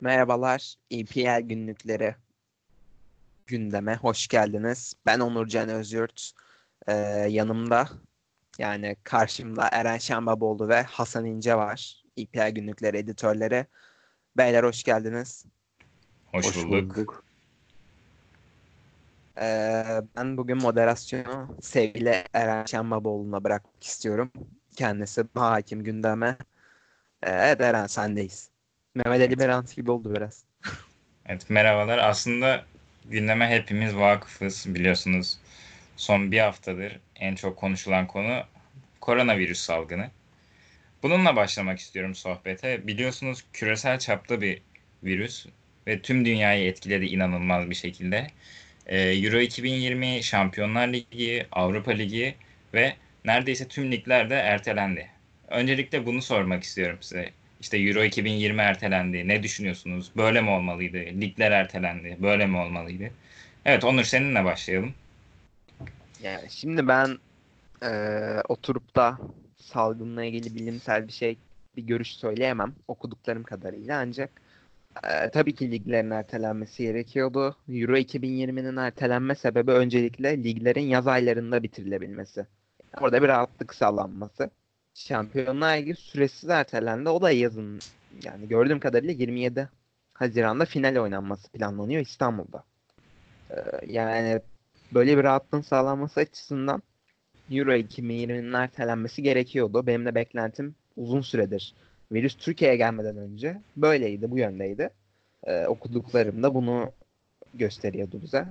Merhabalar, EPL günlükleri gündeme hoş geldiniz. Ben Onurcan Özyurt. Ee, yanımda yani karşımda Eren Şenbaboğlu ve Hasan İnce var. EPL günlükleri editörleri. Beyler hoş geldiniz. Hoş, hoş bulduk. bulduk. Ee, ben bugün moderasyonu sevgili Eren Şenbaboğlu'na bırakmak istiyorum. Kendisi daha hakim gündeme. Ee, evet Eren sendeyiz. Mehmet Ali Berat gibi oldu biraz. evet merhabalar. Aslında gündeme hepimiz vakıfız biliyorsunuz. Son bir haftadır en çok konuşulan konu koronavirüs salgını. Bununla başlamak istiyorum sohbete. Biliyorsunuz küresel çapta bir virüs ve tüm dünyayı etkiledi inanılmaz bir şekilde. Ee, Euro 2020, Şampiyonlar Ligi, Avrupa Ligi ve neredeyse tüm ligler de ertelendi. Öncelikle bunu sormak istiyorum size. İşte Euro 2020 ertelendi. Ne düşünüyorsunuz? Böyle mi olmalıydı? Ligler ertelendi. Böyle mi olmalıydı? Evet Onur seninle başlayalım. Yani şimdi ben e, oturup da salgınla ilgili bilimsel bir şey bir görüş söyleyemem okuduklarım kadarıyla ancak e, tabii ki liglerin ertelenmesi gerekiyordu. Euro 2020'nin ertelenme sebebi öncelikle liglerin yaz aylarında bitirilebilmesi. Orada bir rahatlık sağlanması. Şampiyonlar Ligi süresiz ertelendi. O da yazın yani gördüğüm kadarıyla 27 Haziran'da final oynanması planlanıyor İstanbul'da. Ee, yani böyle bir rahatlığın sağlanması açısından Euro 2020'nin ertelenmesi gerekiyordu. Benim de beklentim uzun süredir. Virüs Türkiye'ye gelmeden önce böyleydi, bu yöndeydi. Ee, okuduklarım da bunu gösteriyordu bize.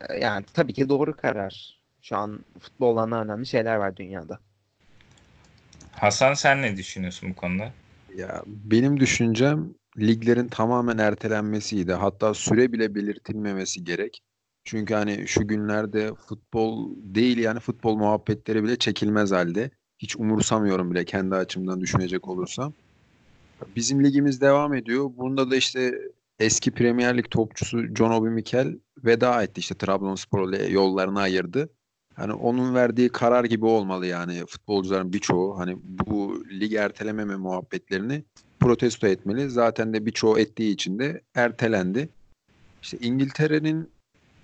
Ee, yani tabii ki doğru karar. Şu an futboldan önemli şeyler var dünyada. Hasan sen ne düşünüyorsun bu konuda? Ya benim düşüncem liglerin tamamen ertelenmesiydi. Hatta süre bile belirtilmemesi gerek. Çünkü hani şu günlerde futbol değil yani futbol muhabbetleri bile çekilmez halde. Hiç umursamıyorum bile kendi açımdan düşünecek olursam. Bizim ligimiz devam ediyor. Bunda da işte eski Premier Lig topçusu John Obi Mikel veda etti. İşte Trabzonspor ile yollarını ayırdı. Hani onun verdiği karar gibi olmalı yani futbolcuların birçoğu hani bu lig ertelememe muhabbetlerini protesto etmeli. Zaten de birçoğu ettiği için de ertelendi. İşte İngiltere'nin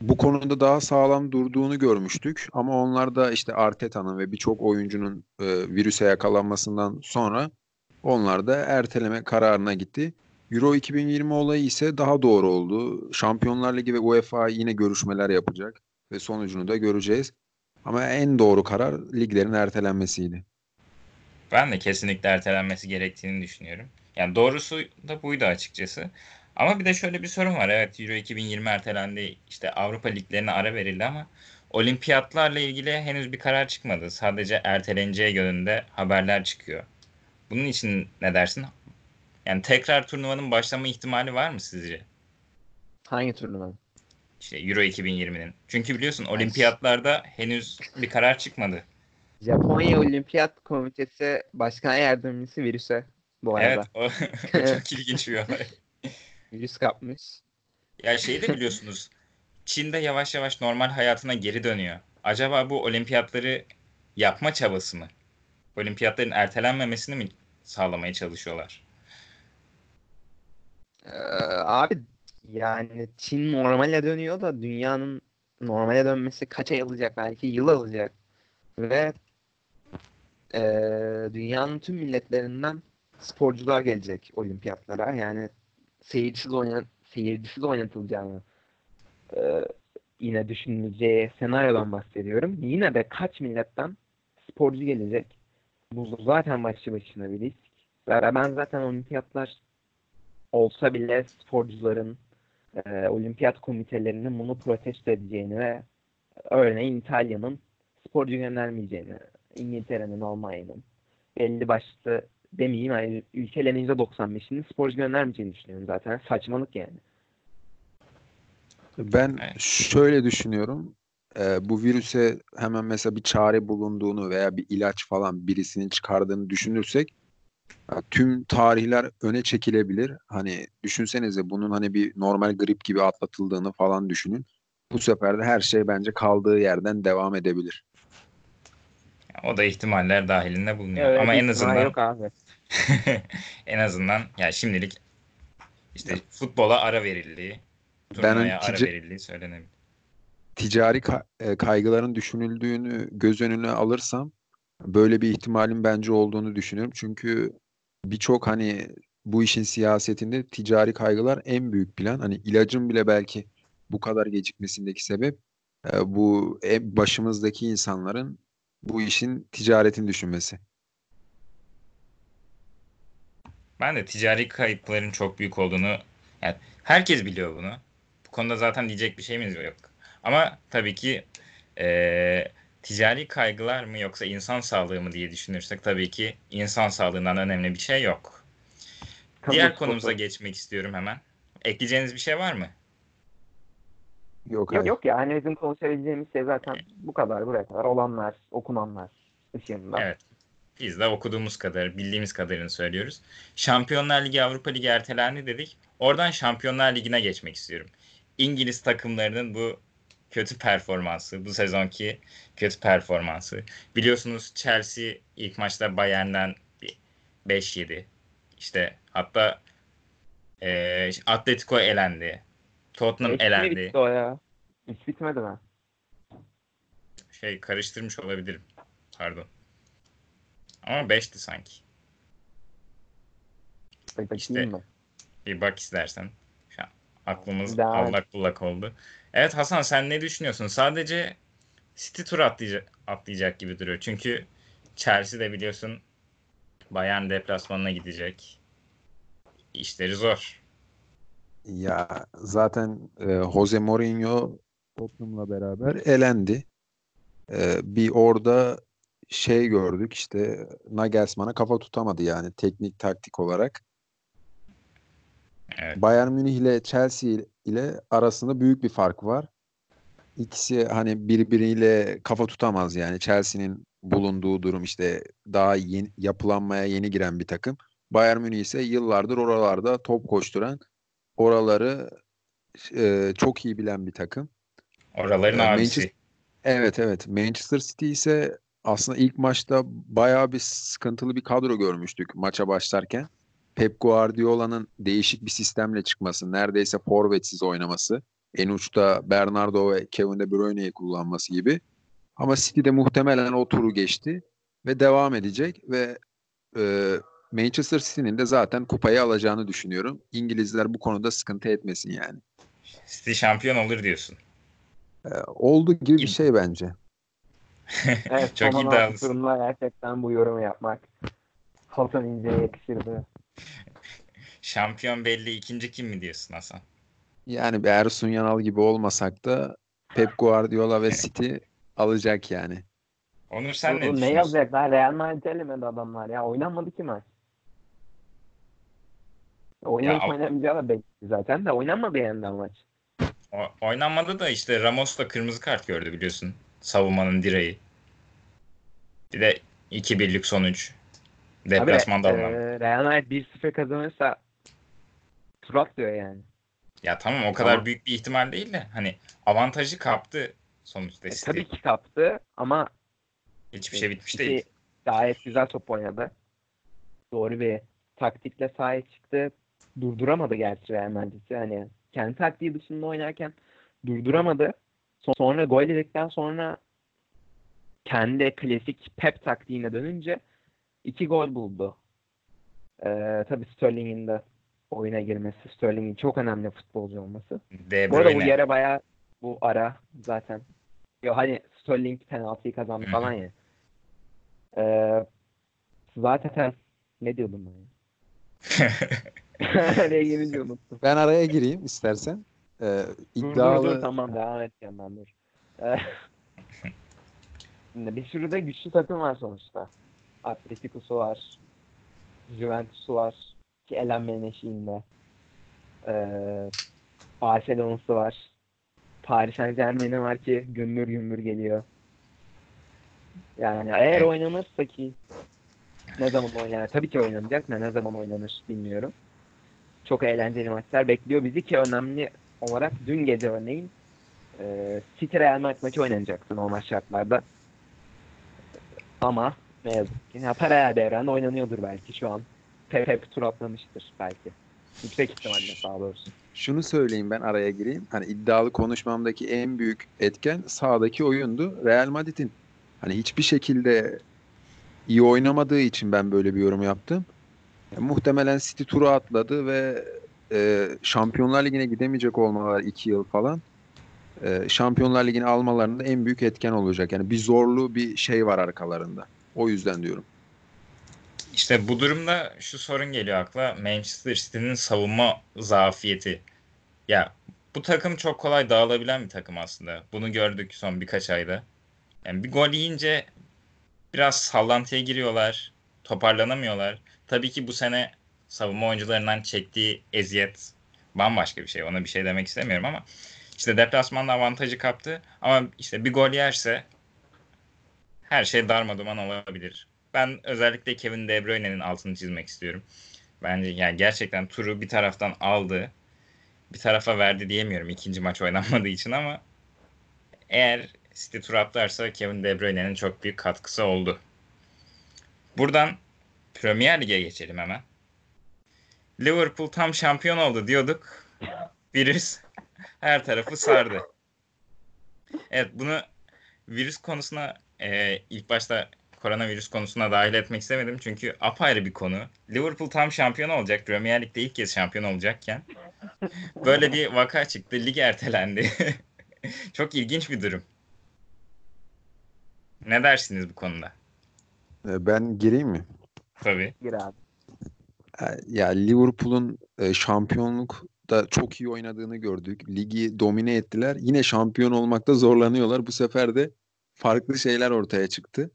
bu konuda daha sağlam durduğunu görmüştük ama onlar da işte Arteta'nın ve birçok oyuncunun e, virüse yakalanmasından sonra onlar da erteleme kararına gitti. Euro 2020 olayı ise daha doğru oldu. Şampiyonlar Ligi ve UEFA yine görüşmeler yapacak ve sonucunu da göreceğiz. Ama en doğru karar liglerin ertelenmesiydi. Ben de kesinlikle ertelenmesi gerektiğini düşünüyorum. Yani doğrusu da buydu açıkçası. Ama bir de şöyle bir sorun var. Evet Euro 2020 ertelendi. İşte Avrupa liglerine ara verildi ama olimpiyatlarla ilgili henüz bir karar çıkmadı. Sadece erteleneceği yönünde haberler çıkıyor. Bunun için ne dersin? Yani tekrar turnuvanın başlama ihtimali var mı sizce? Hangi turnuvanın? İşte Euro 2020'nin. Çünkü biliyorsun olimpiyatlarda henüz bir karar çıkmadı. Japonya Olimpiyat Komitesi Başkan Yardımcısı virüse bu arada. Evet o, o çok ilginç bir olay. Virüs kapmış. Ya şeyi de biliyorsunuz. Çin'de yavaş yavaş normal hayatına geri dönüyor. Acaba bu olimpiyatları yapma çabası mı? Olimpiyatların ertelenmemesini mi sağlamaya çalışıyorlar? Ee, abi yani Çin normale dönüyor da dünyanın normale dönmesi kaç ay alacak belki yıl alacak. Ve e, dünyanın tüm milletlerinden sporcular gelecek olimpiyatlara. Yani seyircisiz, oynan, seyircisiz oynatılacağını e, yine düşünüleceği senaryodan bahsediyorum. Yine de kaç milletten sporcu gelecek. Bu zaten başlı başına bir risk. Ben zaten olimpiyatlar olsa bile sporcuların e, olimpiyat komitelerinin bunu protesto edeceğini ve örneğin İtalya'nın sporcu göndermeyeceğini, İngiltere'nin, Almanya'nın belli başlı demeyeyim yani ülkelerin %95'inin sporcu göndermeyeceğini düşünüyorum zaten. Saçmalık yani. Ben şöyle düşünüyorum. Ee, bu virüse hemen mesela bir çare bulunduğunu veya bir ilaç falan birisinin çıkardığını düşünürsek tüm tarihler öne çekilebilir. Hani düşünsenize bunun hani bir normal grip gibi atlatıldığını falan düşünün. Bu sefer de her şey bence kaldığı yerden devam edebilir. O da ihtimaller dahilinde bulunuyor. Evet, Ama en azından yok abi. en azından ya şimdilik işte futbola ara verildiği, Ben turnuvaya ara tica- verildiği söylenebilir. ticari ka- e, kaygıların düşünüldüğünü göz önüne alırsam böyle bir ihtimalin bence olduğunu düşünüyorum. Çünkü birçok hani bu işin siyasetinde ticari kaygılar en büyük plan. Hani ilacın bile belki bu kadar gecikmesindeki sebep e, bu en başımızdaki insanların bu işin ticaretini düşünmesi. Ben de ticari kayıpların çok büyük olduğunu yani herkes biliyor bunu. Bu konuda zaten diyecek bir şeyimiz yok. Ama tabii ki eee, ticari kaygılar mı yoksa insan sağlığı mı diye düşünürsek tabii ki insan sağlığından önemli bir şey yok. Kamu Diğer konumuza geçmek istiyorum hemen. Ekleyeceğiniz bir şey var mı? Yok Yok hayır. yok ya hani bizim konuşabileceğimiz şey zaten bu kadar buraya kadar olanlar, okunanlar ışığında. Evet. Biz de okuduğumuz kadar, bildiğimiz kadarını söylüyoruz. Şampiyonlar Ligi, Avrupa Ligi ertelendi dedik. Oradan Şampiyonlar Ligi'ne geçmek istiyorum. İngiliz takımlarının bu kötü performansı, bu sezonki kötü performansı. Biliyorsunuz Chelsea ilk maçta Bayern'den bir 5 yedi. İşte hatta eee Atletico elendi. Tottenham mi elendi. bitti o ya? Hiç bitmedi mi? Şey karıştırmış olabilirim. Pardon. Ama 5'ti sanki. Bakayım İşte- mı? Bir bak istersen. Aklımız et. allak bullak oldu. Evet Hasan sen ne düşünüyorsun? Sadece City tur atlayacak, atlayacak gibi duruyor. Çünkü Chelsea de biliyorsun Bayern deplasmanına gidecek. İşleri zor. Ya zaten e, Jose Mourinho Tottenham'la beraber elendi. E, bir orada şey gördük işte Nagelsmann'a kafa tutamadı yani teknik taktik olarak. Evet. Bayern Münih ile Chelsea ile arasında büyük bir fark var. İkisi hani birbiriyle kafa tutamaz yani. Chelsea'nin bulunduğu durum işte daha yeni, yapılanmaya yeni giren bir takım. Bayern Münih ise yıllardır oralarda top koşturan, oraları e, çok iyi bilen bir takım. Oraların Ee, abisi. Manchester- Evet evet. Manchester City ise aslında ilk maçta bayağı bir sıkıntılı bir kadro görmüştük maça başlarken. Pep Guardiola'nın değişik bir sistemle çıkması, neredeyse forvetsiz oynaması, en uçta Bernardo ve Kevin De Bruyne'yi kullanması gibi. Ama City de muhtemelen o turu geçti ve devam edecek ve e, Manchester City'nin de zaten kupayı alacağını düşünüyorum. İngilizler bu konuda sıkıntı etmesin yani. City şampiyon olur diyorsun. E, oldu gibi bir şey bence. Evet, Çok son 16 iddialısın. gerçekten bu yorumu yapmak Hasan İnce'ye yakışırdı. Şampiyon belli ikinci kim mi diyorsun Hasan? Yani bir Ersun Yanal gibi olmasak da Pep Guardiola ve City alacak yani. Onur sen ne Oğlum ne düşünüyorsun? yazacaklar? Real Madrid elemedi adamlar ya. Oynanmadı ki maç. Oynamayacağı da belli zaten de oynanmadı yani maç. O- oynanmadı da işte Ramos da kırmızı kart gördü biliyorsun. Savunmanın direği. Bir de 2-1'lik sonuç. Deplasmanda Tabii, alınan. e, Real Madrid 1-0 kazanırsa tur atlıyor yani. Ya tamam o kadar Ama- büyük bir ihtimal değil de hani avantajı kaptı sonuçta E, tabii ki kaptı ama Hiçbir şey bitmiş değil. Gayet güzel top oynadı. Doğru bir taktikle sahaya çıktı. Durduramadı gerçi Real Madrid'i. Hani kendi taktiği dışında oynarken durduramadı. So- Sonra gol yedikten sonra kendi klasik Pep taktiğine dönünce iki gol buldu. Ee, tabii Sterling'in de oyuna girmesi, Sterling'in çok önemli futbolcu olması. De Bu arada bu yere bayağı bu ara zaten. Yo hani Sterling penaltıyı kazandı falan ya. Ee, zaten ne diyordum ben ya? Nereye girince unuttum. Ben araya gireyim istersen. Ee, Dur, iddialı dur dur tamam devam edeceğim ben dur. Ee, bir sürü de güçlü takım var sonuçta. Atletico'su var. Juventus'u var. Ki elenmenin eşiğinde. Ee, Barcelona'sı var. Paris Saint Germain'i var ki gümbür gümbür geliyor. Yani eğer Evet. oynanırsa ki ne zaman oynanır? Tabii ki oynanacak da ne zaman oynanır bilmiyorum. Çok eğlenceli maçlar bekliyor bizi ki önemli olarak dün gece örneğin e, City Real Madrid maçı oynanacaktı normal şartlarda. Ama ne yazık ki ya paralel bir evrende oynanıyordur belki şu an. Pep Pep tur atlamıştır belki. Yüksek ihtimalle daha doğrusu. Şunu söyleyeyim ben araya gireyim. Hani iddialı konuşmamdaki en büyük etken sahadaki oyundu. Real Madrid'in hani hiçbir şekilde iyi oynamadığı için ben böyle bir yorum yaptım. Ya, muhtemelen City turu atladı ve e, Şampiyonlar Ligi'ne gidemeyecek olmalar iki yıl falan. E, Şampiyonlar Ligi'ni almalarında en büyük etken olacak. Yani bir zorlu bir şey var arkalarında. O yüzden diyorum. İşte bu durumda şu sorun geliyor akla. Manchester City'nin savunma zafiyeti. Ya bu takım çok kolay dağılabilen bir takım aslında. Bunu gördük son birkaç ayda. Yani bir gol yiyince biraz sallantıya giriyorlar. Toparlanamıyorlar. Tabii ki bu sene savunma oyuncularından çektiği eziyet bambaşka bir şey. Ona bir şey demek istemiyorum ama işte deplasmanda avantajı kaptı. Ama işte bir gol yerse her şey darmaduman olabilir. Ben özellikle Kevin De Bruyne'nin altını çizmek istiyorum. Bence yani gerçekten turu bir taraftan aldı. Bir tarafa verdi diyemiyorum ikinci maç oynanmadığı için ama eğer City tur atlarsa Kevin De Bruyne'nin çok büyük katkısı oldu. Buradan Premier Lig'e geçelim hemen. Liverpool tam şampiyon oldu diyorduk. Virüs her tarafı sardı. Evet bunu virüs konusuna e, ilk başta koronavirüs konusuna dahil etmek istemedim. Çünkü apayrı bir konu. Liverpool tam şampiyon olacak. Premier Lig'de ilk kez şampiyon olacakken. Böyle bir vaka çıktı. Lig ertelendi. Çok ilginç bir durum. Ne dersiniz bu konuda? E, ben gireyim mi? Tabii. Gir abi. E, Ya Liverpool'un e, şampiyonlukta çok iyi oynadığını gördük. Ligi domine ettiler. Yine şampiyon olmakta zorlanıyorlar. Bu sefer de farklı şeyler ortaya çıktı.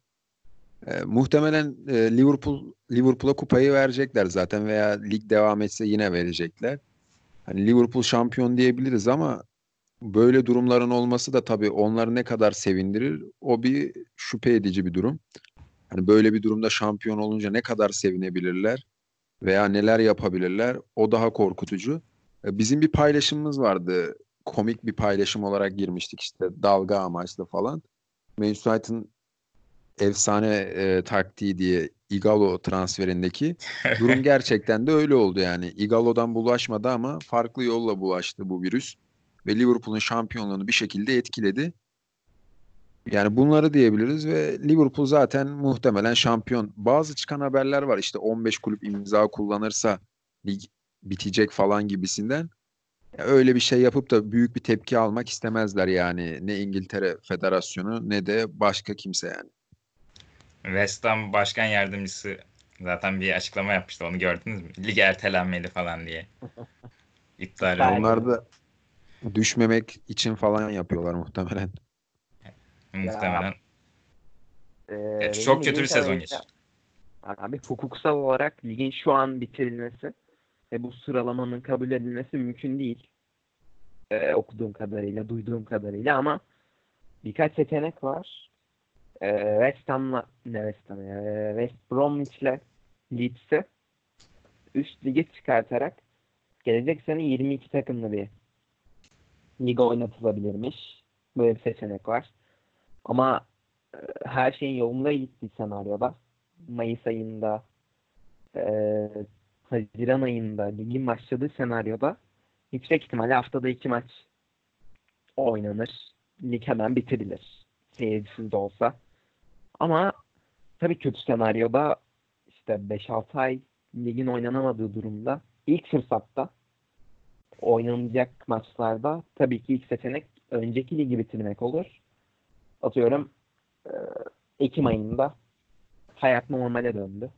E, muhtemelen e, Liverpool Liverpool'a kupayı verecekler zaten veya lig devam etse yine verecekler. Hani Liverpool şampiyon diyebiliriz ama böyle durumların olması da tabii onları ne kadar sevindirir o bir şüphe edici bir durum. Hani böyle bir durumda şampiyon olunca ne kadar sevinebilirler veya neler yapabilirler o daha korkutucu. E, Bizim bir paylaşımımız vardı. Komik bir paylaşım olarak girmiştik işte dalga amaçlı falan. Manchester United'ın efsane e, taktiği diye Igalo transferindeki durum gerçekten de öyle oldu yani. Igalo'dan bulaşmadı ama farklı yolla bulaştı bu virüs ve Liverpool'un şampiyonluğunu bir şekilde etkiledi. Yani bunları diyebiliriz ve Liverpool zaten muhtemelen şampiyon. Bazı çıkan haberler var işte 15 kulüp imza kullanırsa lig bitecek falan gibisinden. Ya öyle bir şey yapıp da büyük bir tepki almak istemezler yani. Ne İngiltere Federasyonu ne de başka kimse yani. West Ham Başkan Yardımcısı zaten bir açıklama yapmıştı. Onu gördünüz mü? Lig ertelenmeli falan diye. İptal. Onlar da düşmemek için falan yapıyorlar muhtemelen. Muhtemelen. Evet, benim çok kötü bir sezon geçti. Abi hukuksal olarak ligin şu an bitirilmesi ve bu sıralamanın kabul edilmesi mümkün değil. Ee, okuduğum kadarıyla, duyduğum kadarıyla ama birkaç seçenek var. Ee, West Ham'la, ne West Ham ya, ee, West Bromwich'le Leeds'i üst lige çıkartarak gelecek sene 22 takımlı bir lig oynatılabilirmiş. Böyle bir seçenek var. Ama e, her şeyin yolunda gittiği senaryoda Mayıs ayında e, Haziran ayında ligin başladığı senaryoda yüksek ihtimalle haftada iki maç oynanır. Lig hemen bitirilir. Seyircisiz de olsa. Ama tabii kötü senaryoda işte 5-6 ay ligin oynanamadığı durumda ilk fırsatta oynanacak maçlarda tabii ki ilk seçenek önceki ligi bitirmek olur. Atıyorum Ekim ayında hayat normale döndü.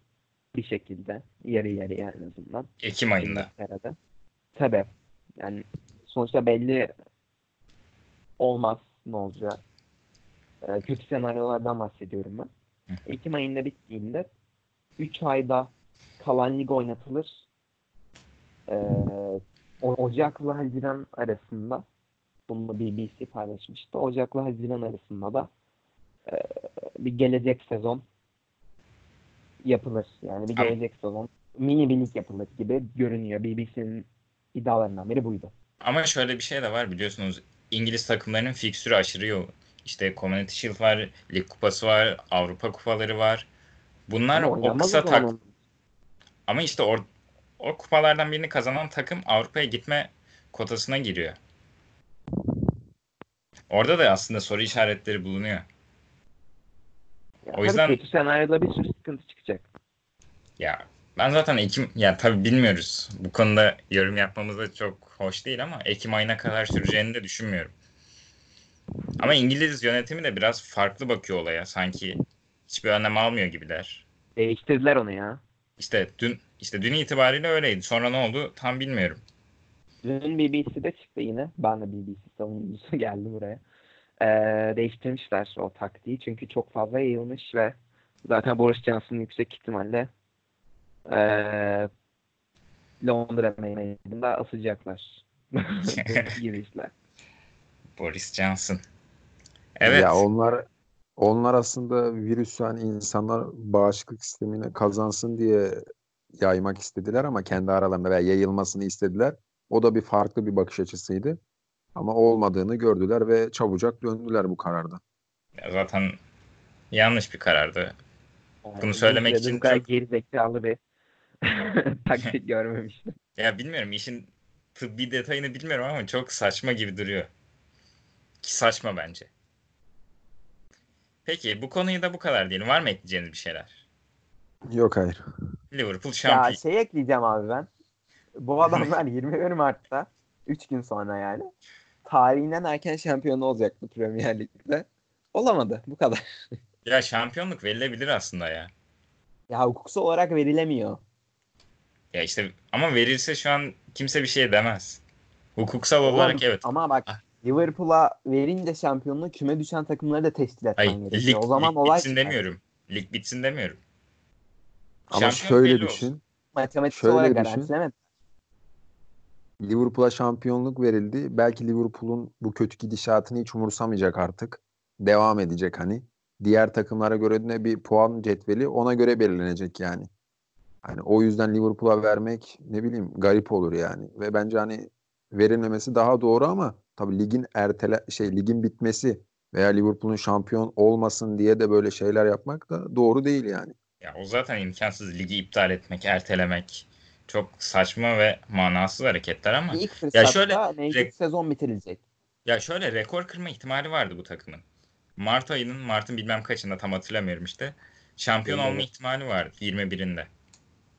Bir şekilde. Yarı yarıya en azından. Ekim ayında. İngiltere'de. Tabii. Yani sonuçta belli olmaz ne olacak. Ee, kötü senaryolardan bahsediyorum ben. Hı. Ekim ayında bittiğinde 3 ayda kalan lig oynatılır. Ee, Ocak'la Haziran arasında bunu BBC paylaşmıştı. Ocak'la Haziran arasında da e, bir gelecek sezon yapılır. Yani bir gelecek sezon mini bir lig yapılır gibi görünüyor. BBC'nin iddialarından biri buydu. Ama şöyle bir şey de var biliyorsunuz. İngiliz takımlarının fikstürü aşırı yoğun. İşte Community Shield var, Lig Kupası var, Avrupa Kupaları var. Bunlar Ama o kısa tak onun. ama işte or o kupalardan birini kazanan takım Avrupa'ya gitme kotasına giriyor. Orada da aslında soru işaretleri bulunuyor. Ya O yüzden- kötü senaryoda bir sürü sıkıntı çıkacak. Ya ben zaten Ekim ya tabii bilmiyoruz. Bu konuda yorum yapmamız da çok hoş değil ama Ekim ayına kadar süreceğini de düşünmüyorum. Ama İngiliz yönetimi de biraz farklı bakıyor olaya. Sanki hiçbir önlem almıyor gibiler. Değiştirdiler onu ya. İşte dün işte dün itibariyle öyleydi. Sonra ne oldu tam bilmiyorum. Dün BBC'de çıktı yine. Ben de BBC savunucusu geldim buraya. Ee, değiştirmişler o taktiği. Çünkü çok fazla yayılmış ve zaten Boris Johnson yüksek ihtimalle ee, Londra meydanında asacaklar. gibi işler. Boris Johnson. Evet. Ya onlar onlar aslında virüs yani insanlar bağışıklık sistemine kazansın diye yaymak istediler ama kendi aralarında veya yayılmasını istediler. O da bir farklı bir bakış açısıydı. Ama olmadığını gördüler ve çabucak döndüler bu kararda. Zaten yanlış bir karardı. Yani Bunu söylemek için bu kadar çok- gerizekalı bir taktik görmemiştim. Ya bilmiyorum işin tıbbi detayını bilmiyorum ama çok saçma gibi duruyor. Ki saçma bence. Peki bu konuyu da bu kadar diyelim. Var mı ekleyeceğiniz bir şeyler? Yok hayır. Liverpool Ya şampiyon. şey ekleyeceğim abi ben. Bu adamlar 21 Mart'ta 3 gün sonra yani tarihinden erken şampiyon olacaktı Premier Lig'de. Olamadı. Bu kadar. Ya şampiyonluk verilebilir aslında ya. Ya hukuksal olarak verilemiyor. Ya işte ama verilse şu an kimse bir şey demez. Hukuksal Oğlum, olarak evet. Ama bak Ah. Liverpool'a verince şampiyonluğu küme düşen takımları da teşkil etmen Hayır, lig, gerekiyor. O zaman lig olay bitsin çıkar. demiyorum. Lig bitsin demiyorum. Ama Şampiyon şöyle düşün. Matematiksel olarak düşün. garantilemedi. Liverpool'a şampiyonluk verildi. Belki Liverpool'un bu kötü gidişatını hiç umursamayacak artık. Devam edecek hani. Diğer takımlara göre ne bir puan cetveli ona göre belirlenecek yani. Hani o yüzden Liverpool'a vermek ne bileyim garip olur yani. Ve bence hani verilmemesi daha doğru ama tabii ligin ertele şey ligin bitmesi veya Liverpool'un şampiyon olmasın diye de böyle şeyler yapmak da doğru değil yani. Ya o zaten imkansız ligi iptal etmek, ertelemek. Çok saçma ve manasız hareketler ama İlk fırsatta şöyle- mevcut rek- sezon bitirilecek. Ya şöyle rekor kırma ihtimali vardı bu takımın. Mart ayının, Mart'ın bilmem kaçında tam hatırlamıyorum işte. Şampiyon Evet. olma ihtimali vardı 21'inde.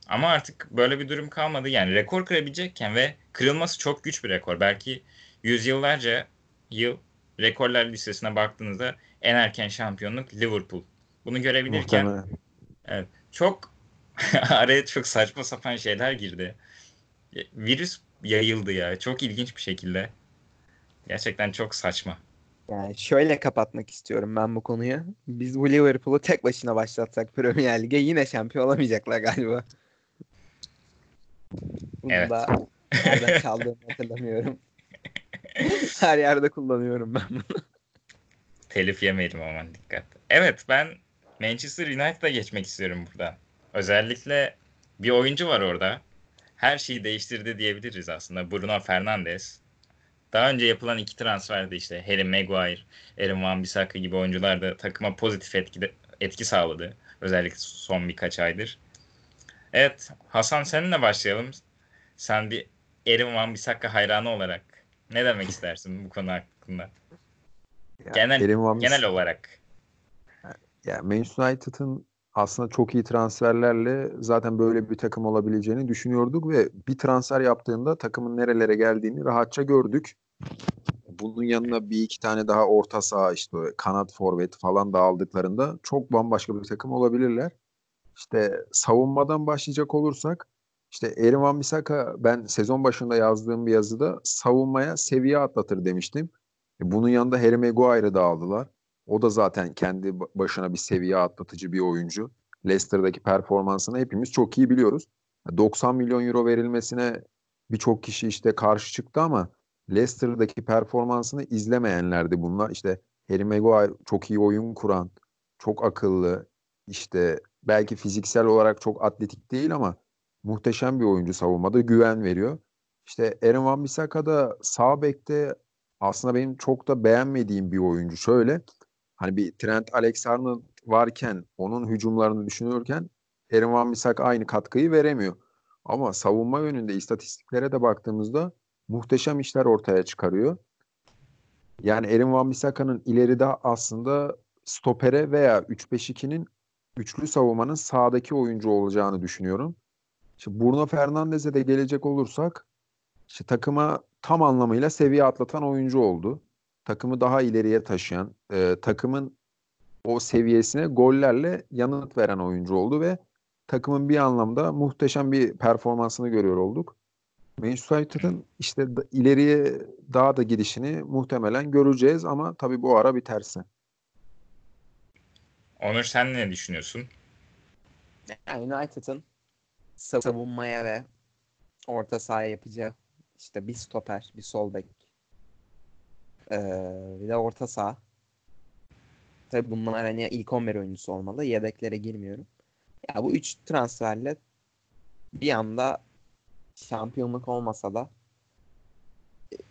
Ama artık böyle bir durum kalmadı. Yani rekor kırabilecekken ve kırılması çok güç bir rekor. Belki yüzyıllarca yıl rekorlar listesine baktığınızda en erken şampiyonluk Liverpool. Bunu görebilirken Muhtemelen. çok araya çok saçma sapan şeyler girdi. Virüs yayıldı ya. Çok ilginç bir şekilde. Gerçekten çok saçma. Yani şöyle kapatmak istiyorum ben bu konuyu. Biz bu Liverpool'u tek başına başlatsak Premier Lig'e yine şampiyon olamayacaklar galiba. Bunu Evet. da nereden çaldığımı hatırlamıyorum. Her yerde kullanıyorum ben bunu. Telif yemeyelim aman dikkat. Evet ben Manchester United'a geçmek istiyorum buradan. Özellikle bir oyuncu var orada. Her şeyi değiştirdi diyebiliriz aslında. Bruno Fernandes. Daha önce yapılan iki transferde işte Harry Maguire, Aaron Wan-Bissaka gibi oyuncular da takıma pozitif etki, etki sağladı. Özellikle son birkaç aydır. Evet Hasan seninle başlayalım. Sen bir Aaron Wan-Bissaka hayranı olarak ne demek istersin bu konu hakkında? Ya, Genel- Genel olarak. Ya Manchester United'ın aslında çok iyi transferlerle zaten böyle bir takım olabileceğini düşünüyorduk ve bir transfer yaptığında takımın nerelere geldiğini rahatça gördük. Bunun yanına bir iki tane daha orta saha işte kanat forvet falan da aldıklarında çok bambaşka bir takım olabilirler. İşte savunmadan başlayacak olursak işte Erin Wan-Bissaka ben sezon başında yazdığım bir yazıda savunmaya seviye atlatır demiştim. E, Bunun yanında Harry Maguire'ı da aldılar. O da zaten kendi ba- başına bir seviye atlatıcı bir oyuncu. Leicester'daki performansını hepimiz çok iyi biliyoruz. 90 milyon euro verilmesine birçok kişi işte karşı çıktı ama Leicester'daki performansını izlemeyenlerdi bunlar. İşte Harry Maguire çok iyi oyun kuran, çok akıllı, işte belki fiziksel olarak çok atletik değil ama muhteşem bir oyuncu savunmada güven veriyor. İşte Aaron Wan-Bissaka da sağ bekte aslında benim çok da beğenmediğim bir oyuncu. Şöyle hani bir Trent Alexander varken onun hücumlarını düşünürken Aaron Wan-Bissaka aynı katkıyı veremiyor. Ama savunma yönünde istatistiklere de baktığımızda muhteşem işler ortaya çıkarıyor. Yani Erin Wan-Bissaka'nın ileride aslında stopere veya 3-5-2'nin üçlü savunmanın sağdaki oyuncu olacağını düşünüyorum. İşte Bruno Fernandes'e de gelecek olursak işte takıma tam anlamıyla seviye atlatan oyuncu oldu. Takımı daha ileriye taşıyan, e, takımın o seviyesine gollerle yanıt veren oyuncu oldu ve takımın bir anlamda muhteşem bir performansını görüyor olduk. Manchester United'ın işte da- ileriye daha da gidişini muhtemelen göreceğiz ama tabii bu ara bir tersi. Onur sen ne düşünüyorsun? United'ın savunmaya ve orta sahaya yapacağı işte bir stoper, bir sol bek, ee, bir de orta saha. Tabii bunlar hani ilk 11 oyuncusu olmalı. Yedeklere girmiyorum. Ya bu üç transferle bir anda şampiyonluk olmasa da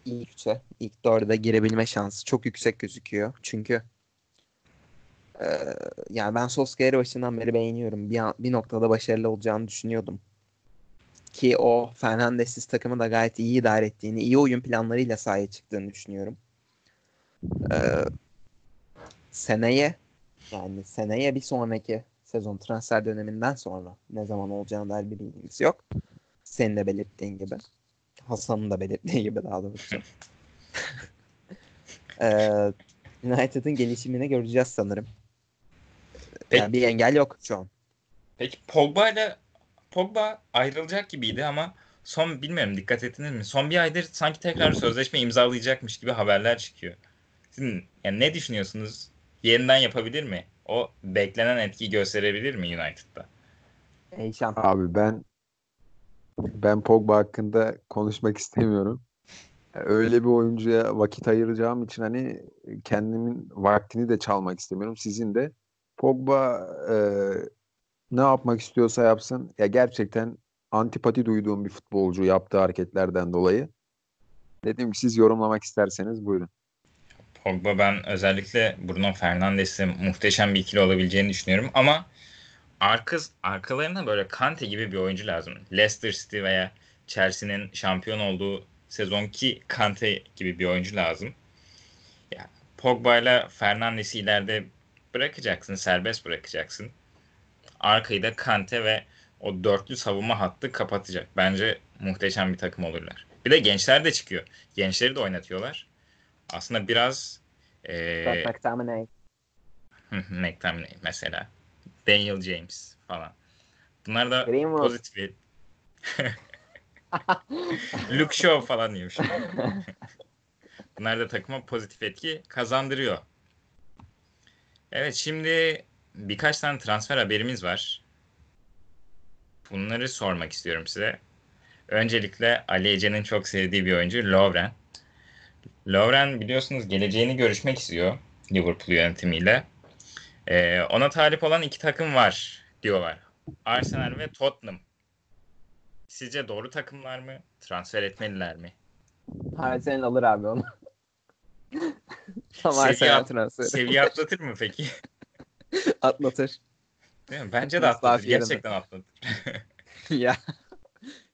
ilk üçe, ilk dörde girebilme şansı çok yüksek gözüküyor. Çünkü ee, yani ben Solskjaer'i başından beri beğeniyorum. Bir, an- bir noktada başarılı olacağını düşünüyordum. Ki o Fernandes'siz takımı da gayet iyi idare ettiğini, iyi oyun planlarıyla sahaya çıktığını düşünüyorum. Ee, seneye yani seneye bir sonraki sezon transfer döneminden sonra ne zaman olacağına dair bir bilgimiz yok. Senin de belirttiğin gibi. Hasan'ın da belirttiği gibi daha doğrusu. Ee, United'ın gelişimini göreceğiz sanırım. Peki. Yani bir engel yok şu an. Peki Pogba ile Pogba ayrılacak gibiydi ama son bilmiyorum dikkat ettiniz mi? Son bir aydır sanki tekrar sözleşme imzalayacakmış gibi haberler çıkıyor. Sizin yani ne düşünüyorsunuz? Yeniden yapabilir mi? O beklenen etkiyi gösterebilir mi United'da? Abi ben ben Pogba hakkında konuşmak istemiyorum. Öyle bir oyuncuya vakit ayıracağım için hani kendimin vaktini de çalmak istemiyorum. Sizin de Pogba e, ne yapmak istiyorsa yapsın. Ya gerçekten antipati duyduğum bir futbolcu yaptığı hareketlerden dolayı. Dedim ki siz yorumlamak isterseniz buyurun. Pogba ben özellikle Bruno Fernandes'le muhteşem bir ikili olabileceğini düşünüyorum ama arkız, arkalarına böyle Kante gibi bir oyuncu lazım. Leicester City veya Chelsea'nin şampiyon olduğu sezonki Kante gibi bir oyuncu lazım. Ya, Pogba ile Fernandes'i ileride bırakacaksın, serbest bırakacaksın. Arkayı da Kante ve o dörtlü savunma hattı kapatacak. Bence muhteşem bir takım olurlar. Bir de gençler de çıkıyor. Gençleri de oynatıyorlar. Aslında biraz ee, McTominay. McTominay mesela. Daniel James falan. Bunlar da Greenwood. pozitif. Luke Shaw falan diyormuş. Bunlar da takıma pozitif etki kazandırıyor. Evet şimdi birkaç tane transfer haberimiz var. Bunları sormak istiyorum size. Öncelikle Ali Ece'nin çok sevdiği bir oyuncu Lovren. Lovren biliyorsunuz geleceğini görüşmek istiyor Liverpool yönetimiyle. Ee, ona talip olan iki takım var diyorlar. Arsenal ve Tottenham. Sizce doğru takımlar mı? Transfer etmeliler mi? Arsenal alır abi onu. Tam Seviye at- transferi. Seviye atlatır mı peki? Atlatır. Değil mi? Bence de atlatır. Gerçekten atlatır. ya.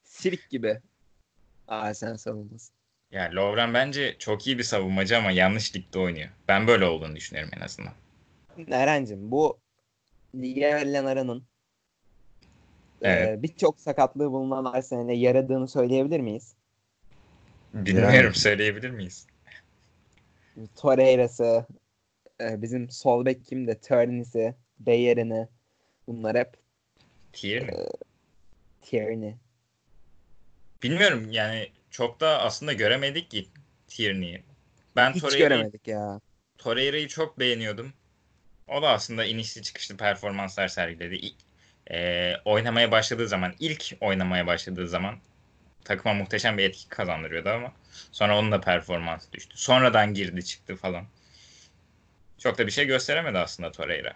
Sirk gibi. Arsenal savunması. Ya Lovren bence çok iyi bir savunmacı ama yanlış ligde oynuyor. Ben böyle olduğunu düşünüyorum en azından. Eren'cim bu lige verilen aranın Evet. e, birçok sakatlığı bulunan Arsenal'e yaradığını söyleyebilir miyiz? Bilmiyorum Yani. söyleyebilir miyiz? Torreira'sı, e, bizim sol bek kimdi? Turney'si, Bayern'i bunlar hep Tierney. Tierney. Bilmiyorum yani çok da aslında göremedik ki Tierney'i. Ben Hiç Torreira'yı göremedik ya. Torreira'yı çok beğeniyordum. O da aslında inişli çıkışlı performanslar sergiledi. İlk, eee, oynamaya başladığı zaman, ilk oynamaya başladığı zaman takıma muhteşem bir etki kazandırıyordu ama sonra onun da performansı düştü. Sonradan girdi çıktı falan. Çok da bir şey gösteremedi aslında Torreira.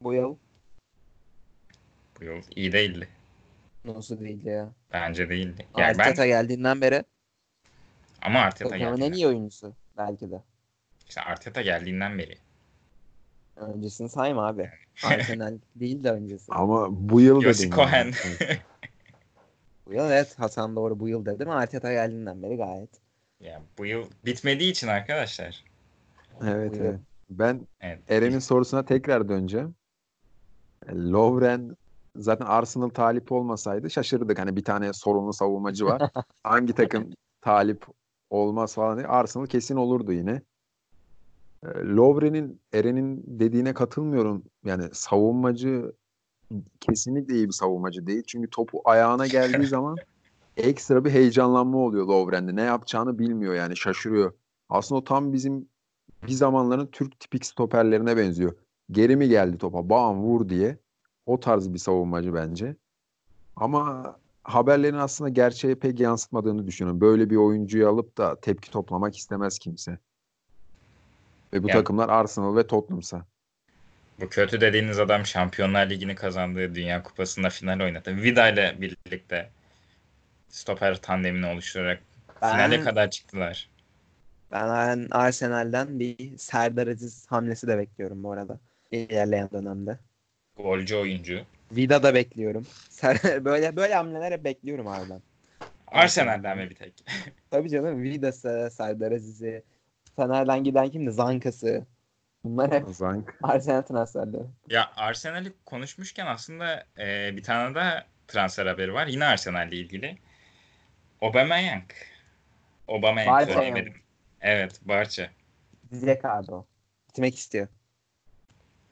Bu yıl Bu yıl iyi değildi. Nasıl değil ya. Bence değildi. Yani ben Arteta geldiğinden beri ama Arteta takımın en iyi oyuncusu belki de. işte Arteta geldiğinden beri. Öncesini sayma abi. Arsenal değil de öncesi. Ama bu yıl da Yossi değil Cohen. yani. Bu yıl evet Hasan doğru bu yıl dedim. Arteta geldiğinden beri gayet. Ya bu yıl bitmediği için arkadaşlar. Evet evet. Ben Evet. Eren'in sorusuna tekrar döneceğim. Lovren zaten Arsenal talip olmasaydı şaşırdık. Hani bir tane sorunlu savunmacı var. Hangi takım talip olmaz falan diye. Arsenal kesin olurdu yine. E, Lovren'in Eren'in dediğine katılmıyorum. Yani savunmacı kesinlikle iyi bir savunmacı değil. Çünkü topu ayağına geldiği zaman ekstra bir heyecanlanma oluyor Lovren'de. Ne yapacağını bilmiyor yani şaşırıyor. Aslında o tam bizim bir zamanların Türk tipik stoperlerine benziyor. Geri mi geldi topa bam vur diye. O tarz bir savunmacı bence. Ama haberlerin aslında gerçeğe pek yansıtmadığını düşünüyorum. Böyle bir oyuncuyu alıp da tepki toplamak istemez kimse. Ve bu Yani- takımlar Arsenal ve Tottenham'sa. Bu kötü dediğiniz adam Şampiyonlar Ligi'ni kazandığı Dünya Kupası'nda final oynadı. Vida ile birlikte stoper tandemini oluşturarak Ben- finale kadar çıktılar. Ben Arsenal'den bir Serdar Aziz hamlesi de bekliyorum bu arada. ilerleyen dönemde. Golcü oyuncu. Vida da bekliyorum. Böyle böyle hamleler hep bekliyorum harbiden. Arsenal'den mi bir tek? Tabii canım Vida'sı, Serdar Aziz'i, Fener'den giden kimdi? Zanka'sı. Bunlar hep Zank. Arsenal transferleri. Ya Arsenal'i konuşmuşken aslında e, bir tane daha transfer haberi var. Yine Arsenal'le ilgili. Aubameyang. Aubameyang Barça. Evet, Barça. Diyecek abi o. Gitmek istiyor.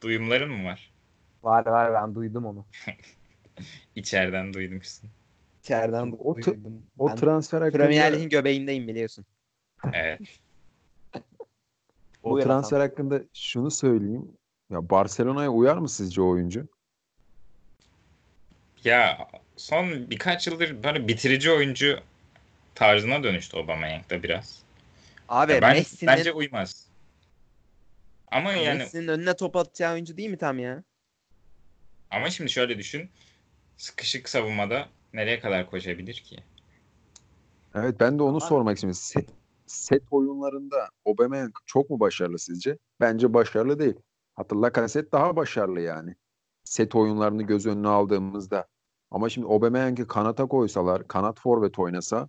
Duyumların mı var? Var var ben duydum onu. İçeriden duymuşsun. İçeriden O duydum. O Ben transfer hakkında, Premier Lig'in göbeğindeyim biliyorsun. Evet. o Buyur transfer Hasan. hakkında şunu söyleyeyim. Ya Barcelona'ya uyar mı sizce o oyuncu? Ya son birkaç yıldır böyle bitirici oyuncu tarzına dönüştü Aubameyang da biraz. Abi Ya ben, Messi'nin bence uymaz. Ama yani Messi'nin önüne top atacağı oyuncu değil mi tam ya? Ama şimdi şöyle düşün. Sıkışık savunmada nereye kadar koşabilir ki? Evet ben de onu Ama- sormak istiyorum. Set, set oyunlarında Aubameyang çok mu başarılı sizce? Bence başarılı değil. Hatta Lacazette daha başarılı yani. Set oyunlarını göz önüne aldığımızda. Ama şimdi Aubameyang'ı kanata koysalar, kanat forvet oynasa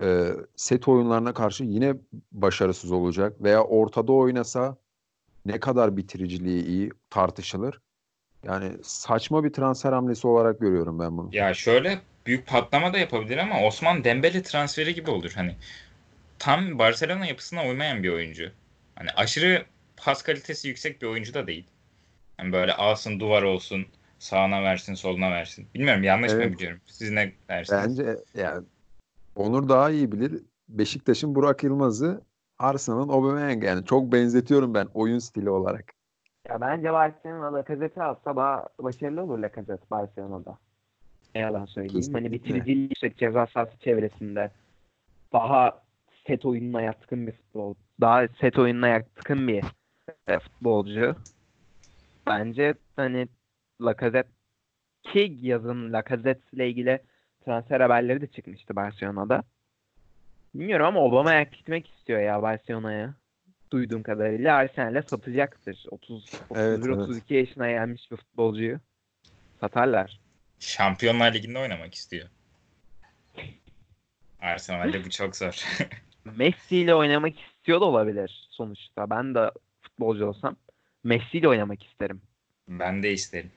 e, set oyunlarına karşı yine başarısız olacak. Veya ortada oynasa ne kadar bitiriciliği iyi tartışılır. Yani saçma bir transfer hamlesi olarak görüyorum ben bunu. Ya şöyle büyük patlama da yapabilir ama Osman Dembele transferi gibi olur. Hani tam Barcelona yapısına uymayan bir oyuncu. Hani aşırı pas kalitesi yüksek bir oyuncu da değil. Hani böyle alsın duvar olsun sağına versin soluna versin. Bilmiyorum yanlış mı Evet. biliyorum. Siz ne dersiniz? Bence yani Onur daha iyi bilir. Beşiktaş'ın Burak Yılmaz'ı Arsenal'ın Aubameyang yani çok benzetiyorum ben oyun stili olarak. Ya bence Barcelona Lacazette'i alsa daha başarılı olur Lacazette Barcelona'da. Ne yalan söyleyeyim. Hani Kesinlikle. bitiriciliği yüksek ceza sahası çevresinde daha set oyununa yatkın bir futbol. Daha set oyununa yatkın bir e, futbolcu. Bence hani Lacazette ki yazın Lacazette ile ilgili transfer haberleri de çıkmıştı Barcelona'da. Bilmiyorum ama Aubameyang gitmek istiyor ya Barcelona'ya. Duyduğum kadarıyla Arsenal'e satacaktır. 30 Evet, 31 evet. 32 yaşına gelmiş bir futbolcuyu satarlar. Şampiyonlar Ligi'nde oynamak istiyor. Arsenal'de bu çok zor. Messi ile oynamak istiyor da olabilir sonuçta. Ben de futbolcu olsam Messi ile oynamak isterim. ben de isterim.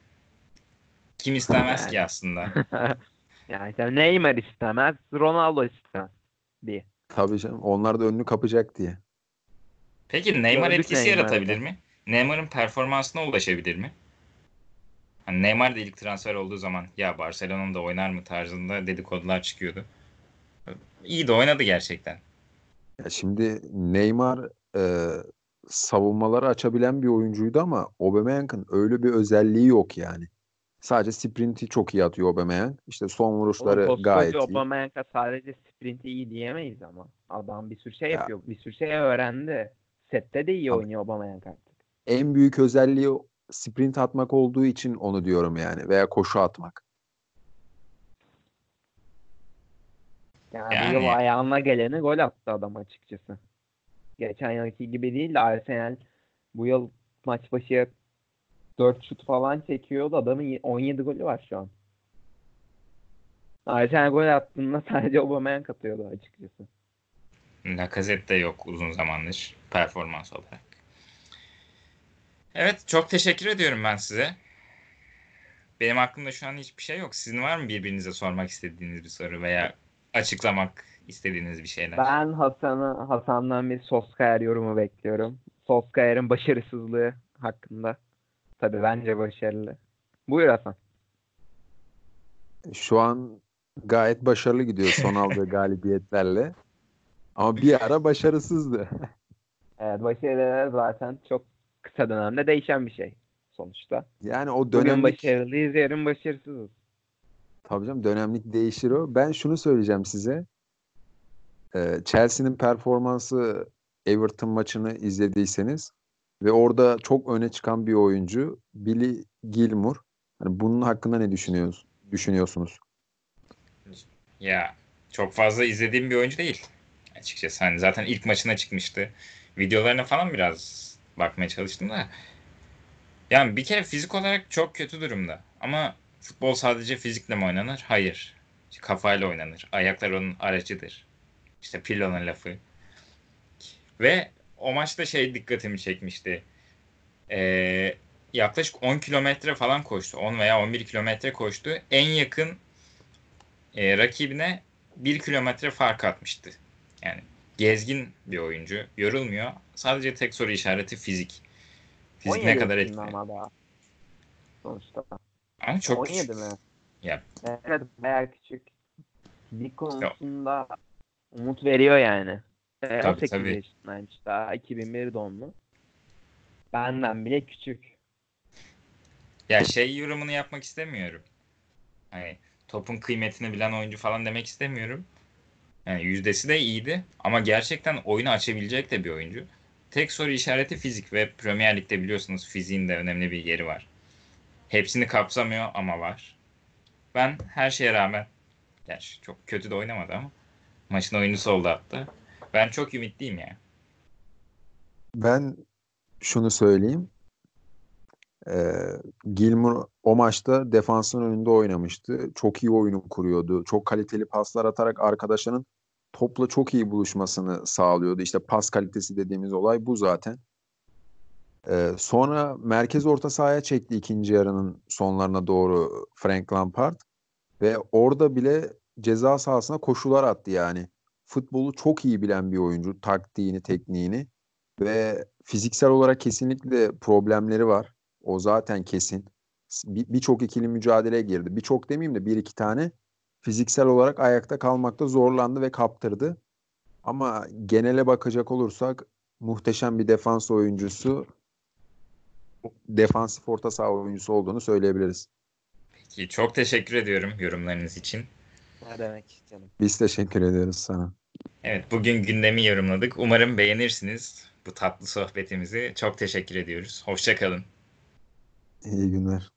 Kim istemez ki aslında? yani Neymar istemez, Ronaldo istemez diye. Tabii canım onlar da önünü kapacak diye. Peki Neymar Gördük etkisi Neymar'ı yaratabilir mi? Neymar'ın performansına ulaşabilir mi? Hani Neymar da ilk transfer olduğu zaman ya Barcelona'da da oynar mı tarzında dedikodular çıkıyordu. İyi de oynadı gerçekten. Ya şimdi Neymar e, savunmaları açabilen bir oyuncuydu ama Aubameyang'ın öyle bir özelliği yok yani. Sadece sprinti çok iyi atıyor Aubameyang. İşte son vuruşları Oğlum, gayet iyi. Aubameyang'a sadece sprinti iyi diyemeyiz ama. Adam bir sürü şey Ya. yapıyor. Bir sürü şey öğrendi. Sette de iyi oynuyor Aubameyang artık. En büyük özelliği sprint atmak olduğu için onu diyorum yani. Veya koşu atmak. Yani, Yani- bu yıl ayağına geleni gol attı adam açıkçası. Geçen yılki gibi değil de Arsenal bu yıl maç başı 4 şut falan çekiyordu. Adamın y- 17 golü var şu an. Arsenal gol attığında sadece Aubameyang katıyordu açıkçası. Lacazette de yok uzun zamandır performans olarak. Evet çok teşekkür ediyorum ben size. Benim aklımda şu an hiçbir şey yok. Sizin var mı birbirinize sormak istediğiniz bir soru veya açıklamak istediğiniz bir şeyler? Ben Hasan'ı Hasan'dan bir Solskjaer yorumu bekliyorum. Solskjaer'in başarısızlığı hakkında. Tabii bence başarılı. Buyur Hasan. Şu an gayet başarılı gidiyor son aldığı galibiyetlerle. Ama bir ara başarısızdı. Evet başarılar zaten çok kısa dönemde değişen bir şey sonuçta. Yani o Bugün dönemlik başarılıyız, yarın başarısızız. tabii canım dönemlik değişir o. Ben şunu söyleyeceğim size. Ee, Chelsea'nin performansı Everton maçını izlediyseniz ve orada çok öne çıkan bir oyuncu Billy Gilmour. Hani bunun hakkında ne düşünüyorsunuz? Düşünüyorsunuz? Ya çok fazla izlediğim bir oyuncu değil. Açıkçası hani zaten ilk maçına çıkmıştı. Videolarına falan biraz bakmaya çalıştım da. Yani bir kere fizik olarak çok kötü durumda. Ama futbol sadece fizikle mi oynanır? Hayır. Kafayla oynanır. Ayaklar onun aracıdır. İşte Pirlo'nun lafı. Ve o maçta şey dikkatimi çekmişti. Ee, yaklaşık 10 kilometre falan koştu. 10 veya 11 kilometre koştu. En yakın e, rakibine 1 kilometre fark atmıştı. Yani gezgin bir oyuncu. Yorulmuyor. Sadece tek soru işareti fizik. Fizik ne 17 kadar etkili. ama. Sonuçta. Ama çok 17 küçük. mi? Ya. Evet bayağı küçük. Fizik konusunda umut veriyor yani. Ee, Tabii, 18 tabii. yaşındaymış daha 2001 doğumlu. Benden bile küçük. Ya şey yorumunu yapmak istemiyorum. Hani topun kıymetini bilen oyuncu falan demek istemiyorum. Yani yüzdesi de iyiydi ama gerçekten oyunu açabilecek de bir oyuncu. Tek soru işareti fizik ve Premier Lig'de biliyorsunuz fiziğin de önemli bir yeri var. Hepsini kapsamıyor ama var. Ben her şeye rağmen gerçi çok kötü de oynamadı ama maçın oyuncusu oldu hatta. Ben çok ümitliyim ya. Ben şunu söyleyeyim. Ee, Gilmour o maçta defansın önünde oynamıştı. Çok iyi oyunu kuruyordu. Çok kaliteli paslar atarak arkadaşlarının topla çok iyi buluşmasını sağlıyordu. İşte pas kalitesi dediğimiz olay bu zaten. Ee, sonra merkez orta sahaya çekti ikinci yarının sonlarına doğru Frank Lampard. Ve orada bile ceza sahasına koşular attı yani. Futbolu çok iyi bilen bir oyuncu. Taktiğini, tekniğini ve fiziksel olarak kesinlikle problemleri var. O zaten kesin. Bir- Birçok ikili mücadeleye girdi. Birçok demeyeyim de bir iki tane fiziksel olarak ayakta kalmakta zorlandı ve kaptırdı. Ama genele bakacak olursak muhteşem bir defans oyuncusu, defansif orta saha oyuncusu olduğunu söyleyebiliriz. Peki çok teşekkür ediyorum yorumlarınız için. Ne demek canım. Biz teşekkür ediyoruz sana. Evet bugün gündemi yorumladık. Umarım beğenirsiniz bu tatlı sohbetimizi. Çok teşekkür ediyoruz. Hoşçakalın. İyi günler.